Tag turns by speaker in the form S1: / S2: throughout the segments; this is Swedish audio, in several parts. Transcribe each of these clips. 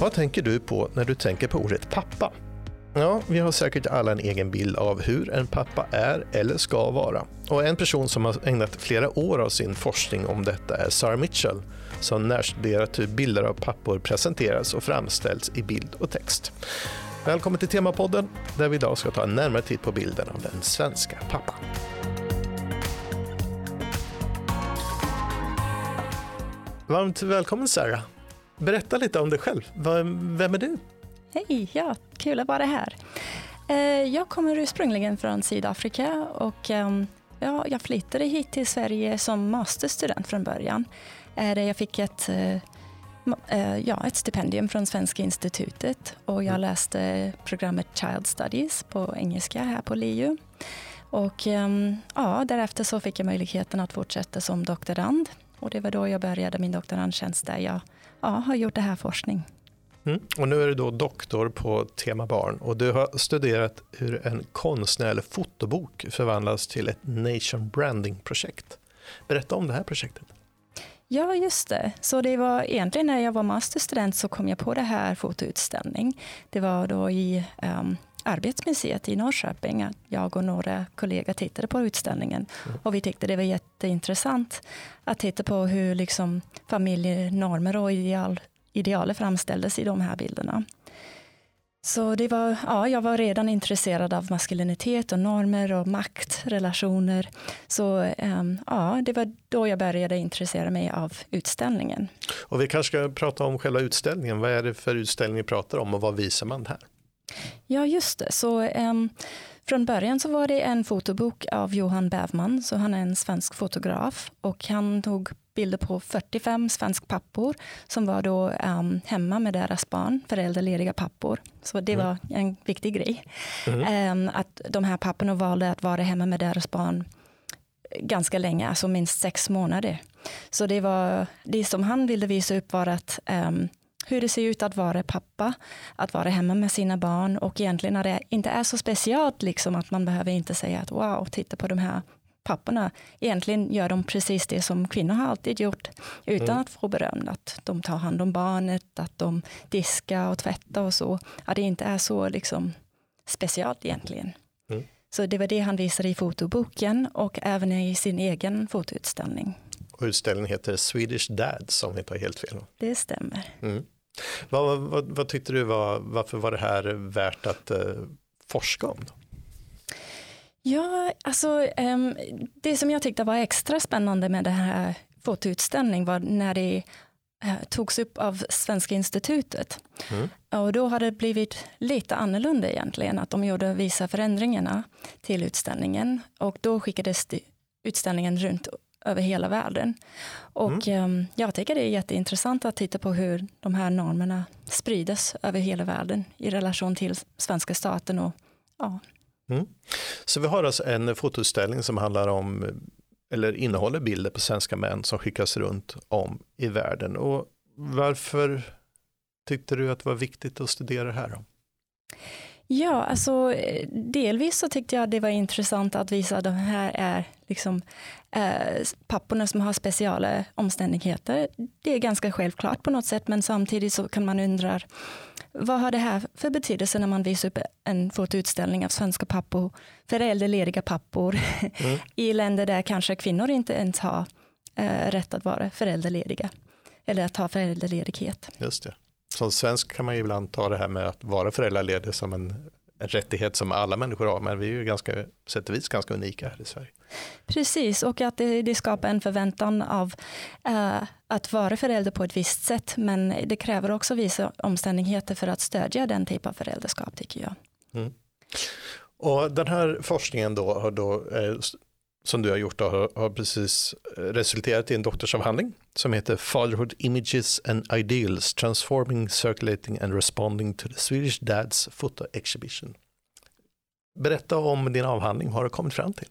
S1: Vad tänker du på när du tänker på ordet pappa? Ja, vi har säkert alla en egen bild av hur en pappa är eller ska vara. Och en person som har ägnat flera år av sin forskning om detta är Sarah Mitchell, som närstuderat hur bilder av pappor presenteras och framställs i bild och text. Välkommen till Temapodden, där vi idag ska ta en närmare titt på bilden av den svenska pappan. Varmt välkommen Sarah. Berätta lite om dig själv. Vem är du?
S2: Hej, ja, kul att vara här. Eh, jag kommer ursprungligen från Sydafrika och ehm, ja, jag flyttade hit till Sverige som masterstudent från början. Jag fick ett, eh, ja, ett stipendium från Svenska institutet och jag mm. läste programmet Child Studies på engelska här på LiU. Och ehm, ja, därefter så fick jag möjligheten att fortsätta som doktorand och det var då jag började min doktorandtjänst där jag ja, har gjort det här forskning.
S1: Mm. Och nu är du då doktor på tema barn och du har studerat hur en konstnärlig fotobok förvandlas till ett nation branding-projekt. Berätta om det här projektet.
S2: Ja, just det. Så det var egentligen när jag var masterstudent så kom jag på det här fotoutställning. Det var då i um, Arbetsmuseet i Norrköping. Jag och några kollegor tittade på utställningen och vi tyckte det var jätteintressant att titta på hur liksom familjenormer och ideal, idealer framställdes i de här bilderna. Så det var, ja, jag var redan intresserad av maskulinitet och normer och maktrelationer. Så um, ja, det var då jag började intressera mig av utställningen.
S1: Och vi kanske ska prata om själva utställningen. Vad är det för utställning vi pratar om och vad visar man här?
S2: Ja, just det. Så, um, från början så var det en fotobok av Johan Bävman, så han är en svensk fotograf och han tog bilder på 45 svensk pappor som var då um, hemma med deras barn, föräldralediga pappor. Så det mm. var en viktig grej. Mm. Um, att de här papporna valde att vara hemma med deras barn ganska länge, alltså minst sex månader. Så det var det som han ville visa upp var att um, hur det ser ut att vara pappa, att vara hemma med sina barn och egentligen när det inte är så speciellt, liksom att man behöver inte säga att wow, titta på de här papporna. Egentligen gör de precis det som kvinnor har alltid gjort utan mm. att få beröm. Att de tar hand om barnet, att de diskar och tvättar och så. Att det inte är så liksom speciellt egentligen. Mm. Så det var det han visade i fotoboken och även i sin egen fotoutställning.
S1: Och utställningen heter Swedish Dads om jag inte har helt fel.
S2: Det stämmer. Mm.
S1: Vad, vad, vad, tyckte du var, varför var det här värt att uh, forska om? Då?
S2: Ja, alltså um, det som jag tyckte var extra spännande med den här fotoutställningen var när det uh, togs upp av Svenska institutet. Mm. Och då hade det blivit lite annorlunda egentligen, att de gjorde vissa förändringarna till utställningen och då skickades utställningen runt över hela världen. Och mm. jag tycker det är jätteintressant att titta på hur de här normerna sprids över hela världen i relation till svenska staten. Och, ja.
S1: Mm. Så vi har alltså en fotoutställning som handlar om, eller innehåller bilder på svenska män som skickas runt om i världen. Och varför tyckte du att det var viktigt att studera det här? Då?
S2: Ja, alltså delvis så tyckte jag det var intressant att visa att de här är liksom eh, papporna som har speciella omständigheter. Det är ganska självklart på något sätt, men samtidigt så kan man undra vad har det här för betydelse när man visar upp en fotoutställning av svenska pappor, föräldralediga pappor mm. i länder där kanske kvinnor inte ens har eh, rätt att vara föräldralediga eller att ha föräldraledighet.
S1: Just det som svensk kan man ju ibland ta det här med att vara föräldraledig som en, en rättighet som alla människor har, men vi är ju ganska, sätt och vis ganska unika här i Sverige.
S2: Precis, och att det, det skapar en förväntan av uh, att vara förälder på ett visst sätt, men det kräver också vissa omständigheter för att stödja den typen av föräldraskap, tycker jag. Mm.
S1: Och den här forskningen då har då eh, som du har gjort har, har precis eh, resulterat i en doktorsavhandling som heter Fatherhood Images and Ideals Transforming, Circulating and Responding to the Swedish Dads Photo Exhibition. Berätta om din avhandling, vad har du kommit fram till?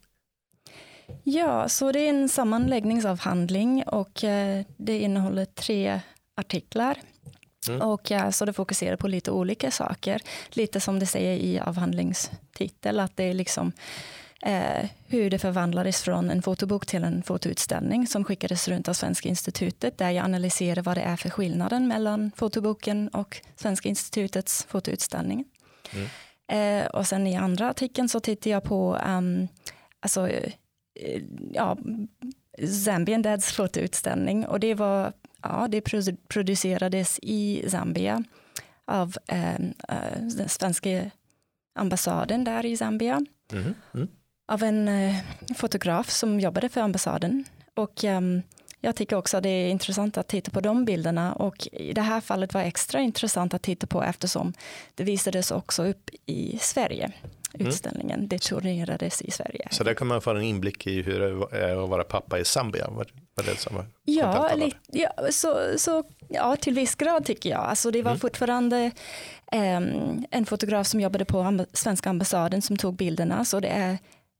S2: Ja, så det är en sammanläggningsavhandling och eh, det innehåller tre artiklar. Mm. Och så det fokuserar på lite olika saker. Lite som det säger i avhandlingstitel, att det är liksom eh, hur det förvandlades från en fotobok till en fotoutställning som skickades runt av Svenska institutet där jag analyserade vad det är för skillnaden mellan fotoboken och Svenska institutets fotoutställning. Mm. Eh, och sen i andra artikeln så tittade jag på um, alltså, eh, ja, Zambian Dads fotoutställning och det var ja, det producerades i Zambia av eh, eh, den svenska ambassaden där i Zambia. Mm. Mm. Av en eh, fotograf som jobbade för ambassaden. Och um, jag tycker också att det är intressant att titta på de bilderna och i det här fallet var extra intressant att titta på eftersom det visades också upp i Sverige. Mm. Utställningen, mm. det turnerades i Sverige.
S1: Så där kan man få en inblick i hur det är att vara pappa i Zambia? Var, var det som var
S2: ja, li, ja, så, så, ja, till viss grad tycker jag. Alltså det var mm. fortfarande um, en fotograf som jobbade på amb svenska ambassaden som tog bilderna, så det är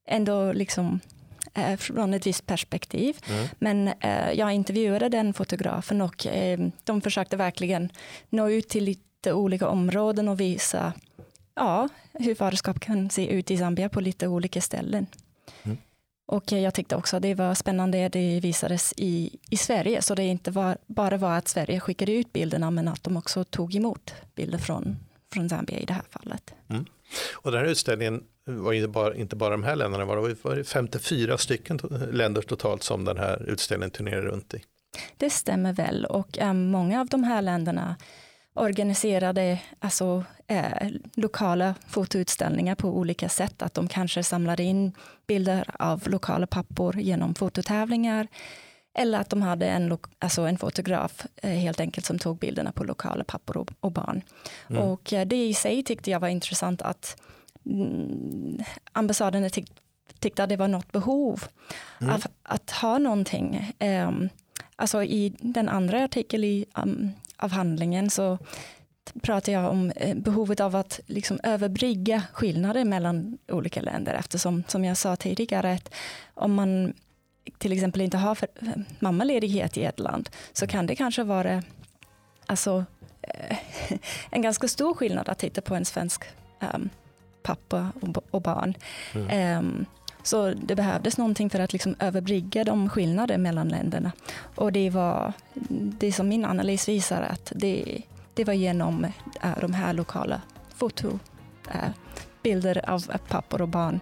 S2: ändå liksom eh, från ett visst perspektiv. Mm. Men eh, jag intervjuade den fotografen och eh, de försökte verkligen nå ut till lite olika områden och visa ja, hur faderskap kan se ut i Zambia på lite olika ställen. Mm. Och jag tyckte också att det var spännande att det visades i, i Sverige, så det inte var, bara var att Sverige skickade ut bilderna, men att de också tog emot bilder från, från Zambia i det här fallet. Mm.
S1: Och den här utställningen var inte bara, inte bara de här länderna, var det var 54 stycken länder totalt som den här utställningen turnerade runt i.
S2: Det stämmer väl och um, många av de här länderna organiserade alltså, eh, lokala fotoutställningar på olika sätt. Att de kanske samlade in bilder av lokala pappor genom fototävlingar. Eller att de hade en, alltså en fotograf eh, helt enkelt som tog bilderna på lokala pappor och, och barn. Mm. Och eh, det i sig tyckte jag var intressant att ambassaden tyck, tyckte att det var något behov mm. av att ha någonting. Um, alltså i den andra artikeln i um, avhandlingen så pratar jag om eh, behovet av att liksom överbrygga skillnader mellan olika länder eftersom, som jag sa tidigare, att om man till exempel inte har mammaledighet i ett land så kan det kanske vara alltså, eh, en ganska stor skillnad att titta på en svensk um, pappa och, och barn. Mm. Um, så det behövdes någonting för att liksom överbrygga de skillnader mellan länderna. Och det var det som min analys visar att det, det var genom äh, de här lokala fotobilder äh, av pappor och barn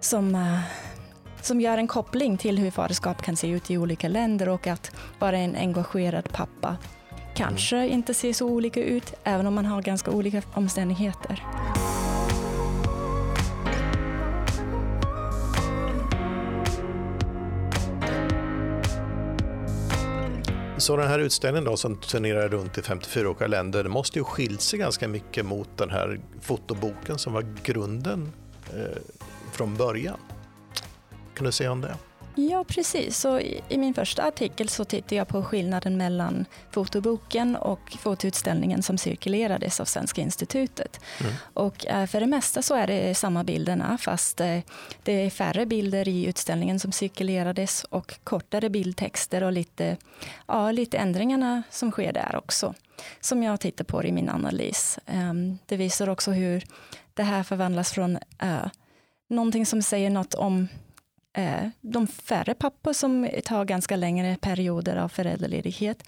S2: som, äh, som gör en koppling till hur faderskap kan se ut i olika länder och att vara en engagerad pappa kanske mm. inte ser så olika ut, även om man har ganska olika omständigheter.
S1: Så den här utställningen då, som turnerar runt i 54 olika länder, det måste ju skilt sig ganska mycket mot den här fotoboken som var grunden eh, från början. Kan du säga om det?
S2: Ja, precis. Så i, min första artikel så tittade jag på skillnaden mellan fotoboken och fotoutställningen som cirkulerades av Svenska institutet. Mm. Och eh, för det mesta så är det samma bilderna fast eh, det är färre bilder i utställningen som cirkulerades och kortare bildtexter och lite, ja, lite ändringarna som sker där också. Som jag tittar på i min analys. Ehm, det visar också hur det här förvandlas från uh, någonting som säger något om eh, de färre pappor som tar ganska längre perioder av föräldraledighet.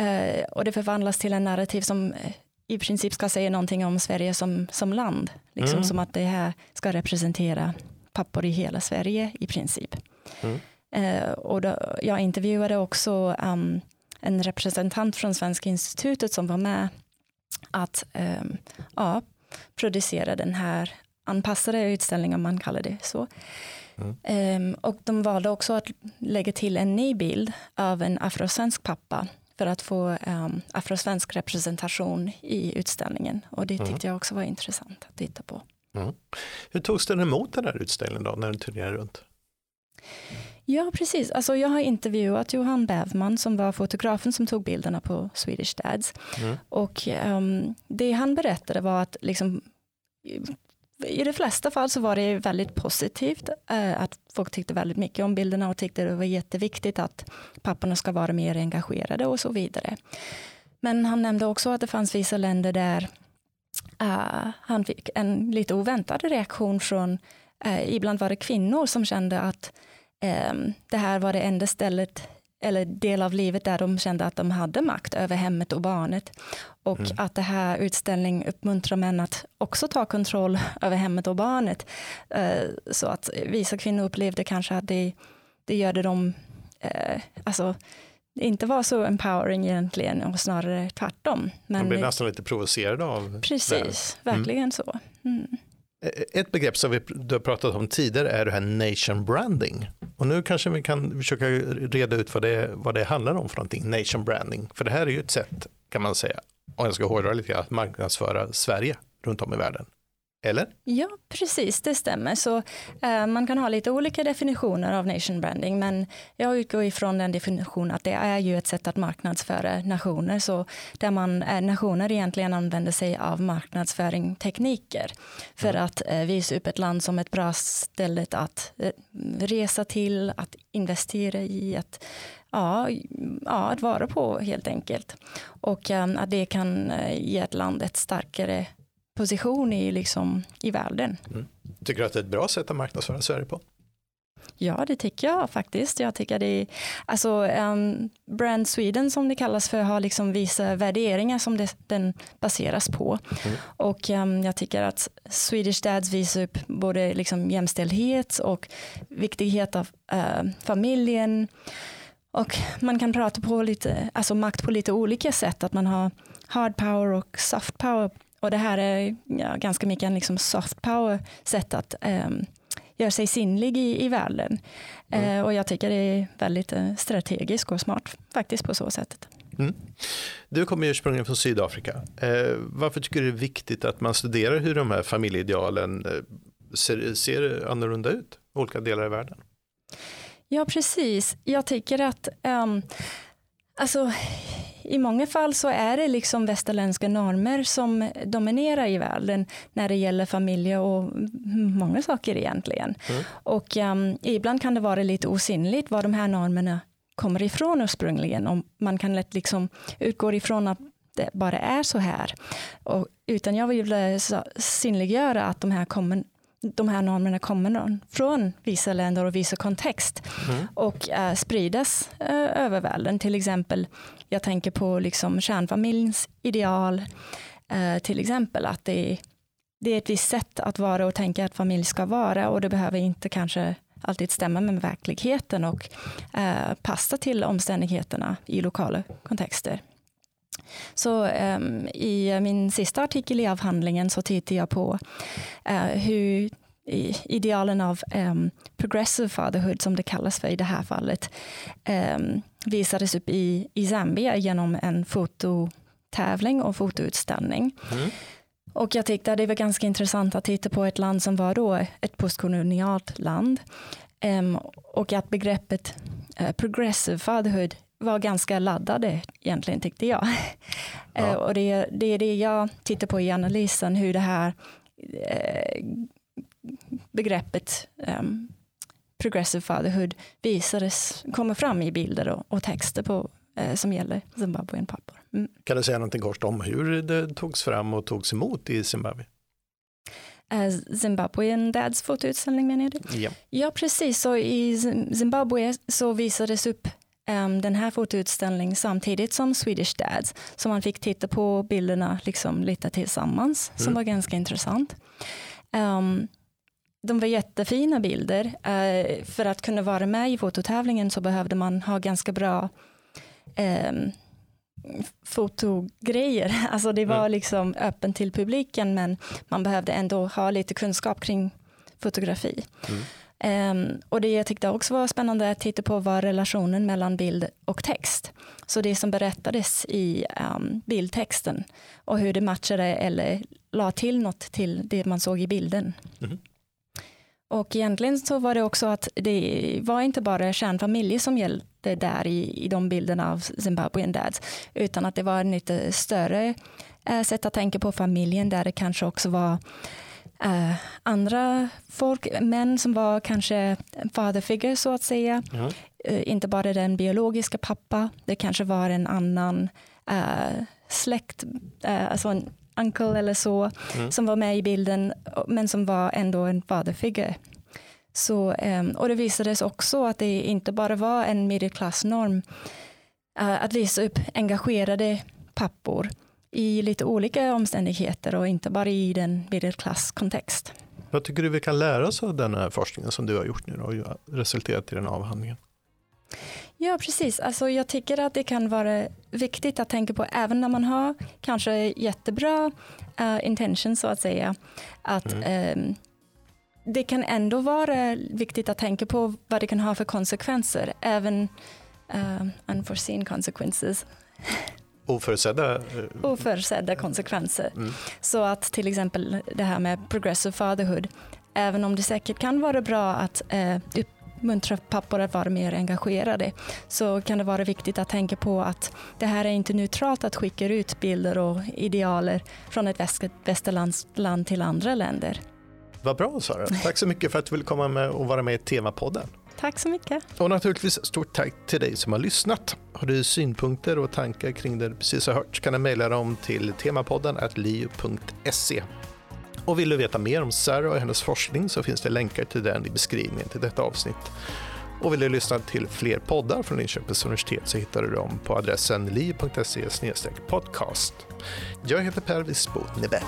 S2: Eh, och det förvandlas till en narrativ som eh, i princip ska säga någonting om Sverige som, som land. Liksom mm. som att det här ska representera pappor i hela Sverige i princip. Mm. Eh, och då, jag intervjuade också um, en representant från Svenska institutet som var med att um, ja, producera den här anpassade utställningen, om man kallar det så. Mm. och de valde också att lägga till en ny bild av en afrosvensk pappa för att få um, afrosvensk representation i utställningen. Och det tyckte mm. jag också var intressant att titta på. Mm.
S1: Hur togs den emot den här utställningen då, när den turnerade runt?
S2: Ja, precis. Alltså, jag har intervjuat Johan Bävman som var fotografen som tog bilderna på Swedish Dads. Mm. Och um, det han berättade var att liksom, i de flesta fall så var det väldigt positivt. Eh, att folk tyckte väldigt mycket om bilderna och tyckte det var jätteviktigt att papporna ska vara mer engagerade och så vidare. Men han nämnde också att det fanns vissa länder där uh, han fick en lite oväntad reaktion från eh, ibland var det kvinnor som kände att ehm, det här var det enda stället eller del av livet där de kände att de hade makt över hemmet och barnet. Och mm. att det här utställningen uppmuntrar män att också ta kontroll över hemmet och barnet. Eh, så att vissa kvinnor upplevde kanske att det, det gjorde dem, eh, alltså inte var så empowering egentligen och snarare tvärtom.
S1: Men, Man blir nästan lite provocerad av
S2: Precis, det. Mm. verkligen så. Mm.
S1: Ett begrepp som vi har pratat om tidigare är det här nation branding. Och nu kanske vi kan försöka reda ut vad det, vad det handlar om för någonting, nation branding. För det här är ju ett sätt, kan man säga, om jag ska hårdra lite att marknadsföra Sverige runt om i världen. Eller?
S2: Ja, precis, det stämmer. Så eh, man kan ha lite olika definitioner av nation branding, men jag utgår ifrån den definitionen att det är ju ett sätt att marknadsföra nationer, så där man, eh, nationer egentligen använder sig av marknadsföringstekniker för mm. att eh, visa upp ett land som ett bra ställe att eh, resa till, att investera i, att ja, ja, att vara på helt enkelt. Och um, att det kan uh, ge ett land ett starkare position i, liksom, i världen. Mm.
S1: Tycker du att det är ett bra sätt att marknadsföra Sverige på?
S2: Ja, det tycker jag faktiskt. Jag tycker det alltså, um, Brand Sweden som det kallas för har liksom vissa värderingar som det, den baseras på. Mm. Och um, jag tycker att Swedish Dads visar upp både liksom jämställdhet och viktighet av uh, familjen. Och man kan prata på lite, alltså makt på lite olika sätt, att man har hard power och soft power och det här är ja, ganska mycket en liksom soft power sätt att um, göra sig sinnlig i, i världen. Mm. Uh, och jag tycker det är väldigt uh, strategiskt och smart faktiskt på så sättet. Mm.
S1: Du kommer ursprungligen från Sydafrika. Uh, varför tycker du det är viktigt att man studerar hur de här familjeidealen ser, ser annorlunda ut i olika delar i världen?
S2: Ja, precis. Jag tycker att um, alltså, i många fall så är det liksom västerländska normer som dominerar i världen när det gäller familj och många saker egentligen. Mm. Och um, ibland kan det vara lite osynligt var de här normerna kommer ifrån ursprungligen. Och man kan lätt liksom utgå ifrån att det bara är så här. Och, utan jag vill synliggöra att de här kommer de här normerna kommer från vissa länder och vissa kontext mm. och uh, spridas uh, över världen. Till exempel, jag tänker på liksom kärnfamiljens ideal, uh, till exempel att det är, det är ett visst sätt att vara och tänka att familj ska vara och det behöver inte kanske alltid stämma med verkligheten och passa till omständigheterna i lokala kontexter. Så um, i min sista artikel i avhandlingen så tittar jag på uh, hur idealen av um, progressive fatherhood, som det kallas för i det här fallet, um, visades upp i, i Zambia genom en fototävling och fotoutställning. Mm. Och jag tyckte det var ganska intressant att titta på ett land som var då ett postkolonialt land. Um, och att begreppet uh, progressive fatherhood var ganska laddade egentligen tyckte jag. Ja. och det, är det jag tittar på i analysen, hur det här eh, begreppet um, progressive fatherhood visades, kommer fram i bilder och, och texter på, eh, som gäller Zimbabwean pappor.
S1: Mm. Kan du säga någonting kort om hur det togs fram och togs emot i Zimbabwe?
S2: Uh, Zimbabwean Dads fotoutställning menar du?
S1: Ja.
S2: ja, precis. Så i Zimbabwe så visades upp um, den här fotoutställningen samtidigt som Swedish Dads. Så man fick titta på bilderna liksom lite tillsammans, mm. som var ganska intressant. Um, de var jättefina bilder. Uh, för att kunna vara med i fototävlingen så behövde man ha ganska bra um, fotogrejer. Alltså det var mm. liksom öppen till publiken men man behövde ändå ha lite kunskap kring fotografi. Mm. Um, och det jag tyckte också var spännande att titta på var relationen mellan bild och text. Så det som berättades i um, bildtexten och hur det matchade eller la till något till det man såg i bilden. Mm. Och egentligen så var det också att det var inte bara kärnfamiljer som gällde där i, i de bilderna av Zimbabwean dads, utan att det var en lite större äh, sätt att tänka på familjen där det kanske också var äh, andra folk, män som var kanske father figure så att säga. Mm. Äh, inte bara den biologiska pappa, det kanske var en annan släkt, alltså en uncle eller så, mm. som var med i bilden, men som var ändå en faderfigur. Så, ehm, och det visades också att det inte bara var en medelklassnorm att visa upp engagerade pappor i lite olika omständigheter och inte bara i den medelklasskontext.
S1: Vad tycker du vi kan lära oss av den här forskningen som du har gjort nu och resulterat i den avhandlingen?
S2: Ja, precis. Alltså, jag tycker att det kan vara viktigt att tänka på, även när man har kanske jättebra uh, intention så att säga, att mm. um, det kan ändå vara viktigt att tänka på vad det kan ha för konsekvenser, även uh, unforeseen consequences.
S1: Oförutsedda? Uh,
S2: Oförutsedda konsekvenser. Mm. Så att till exempel det här med progressive fatherhood, även om det säkert kan vara bra att uh, uppmuntra pappor att vara mer engagerade, så kan det vara viktigt att tänka på att det här är inte neutralt att skicka ut bilder och idealer från ett västerlandsland till andra länder.
S1: Vad bra Sara, tack så mycket för att du ville komma med och vara med i Temapodden.
S2: Tack så mycket.
S1: Och naturligtvis stort tack till dig som har lyssnat. Har du synpunkter och tankar kring det du precis har hört kan du mejla dem till temapodden liu.se. Och vill du veta mer om Sarah och hennes forskning så finns det länkar till den i beskrivningen till detta avsnitt. Och vill du lyssna till fler poddar från Linköpings universitet så hittar du dem på adressen liu.se podcast. Jag heter Per Wisbo Nibbe.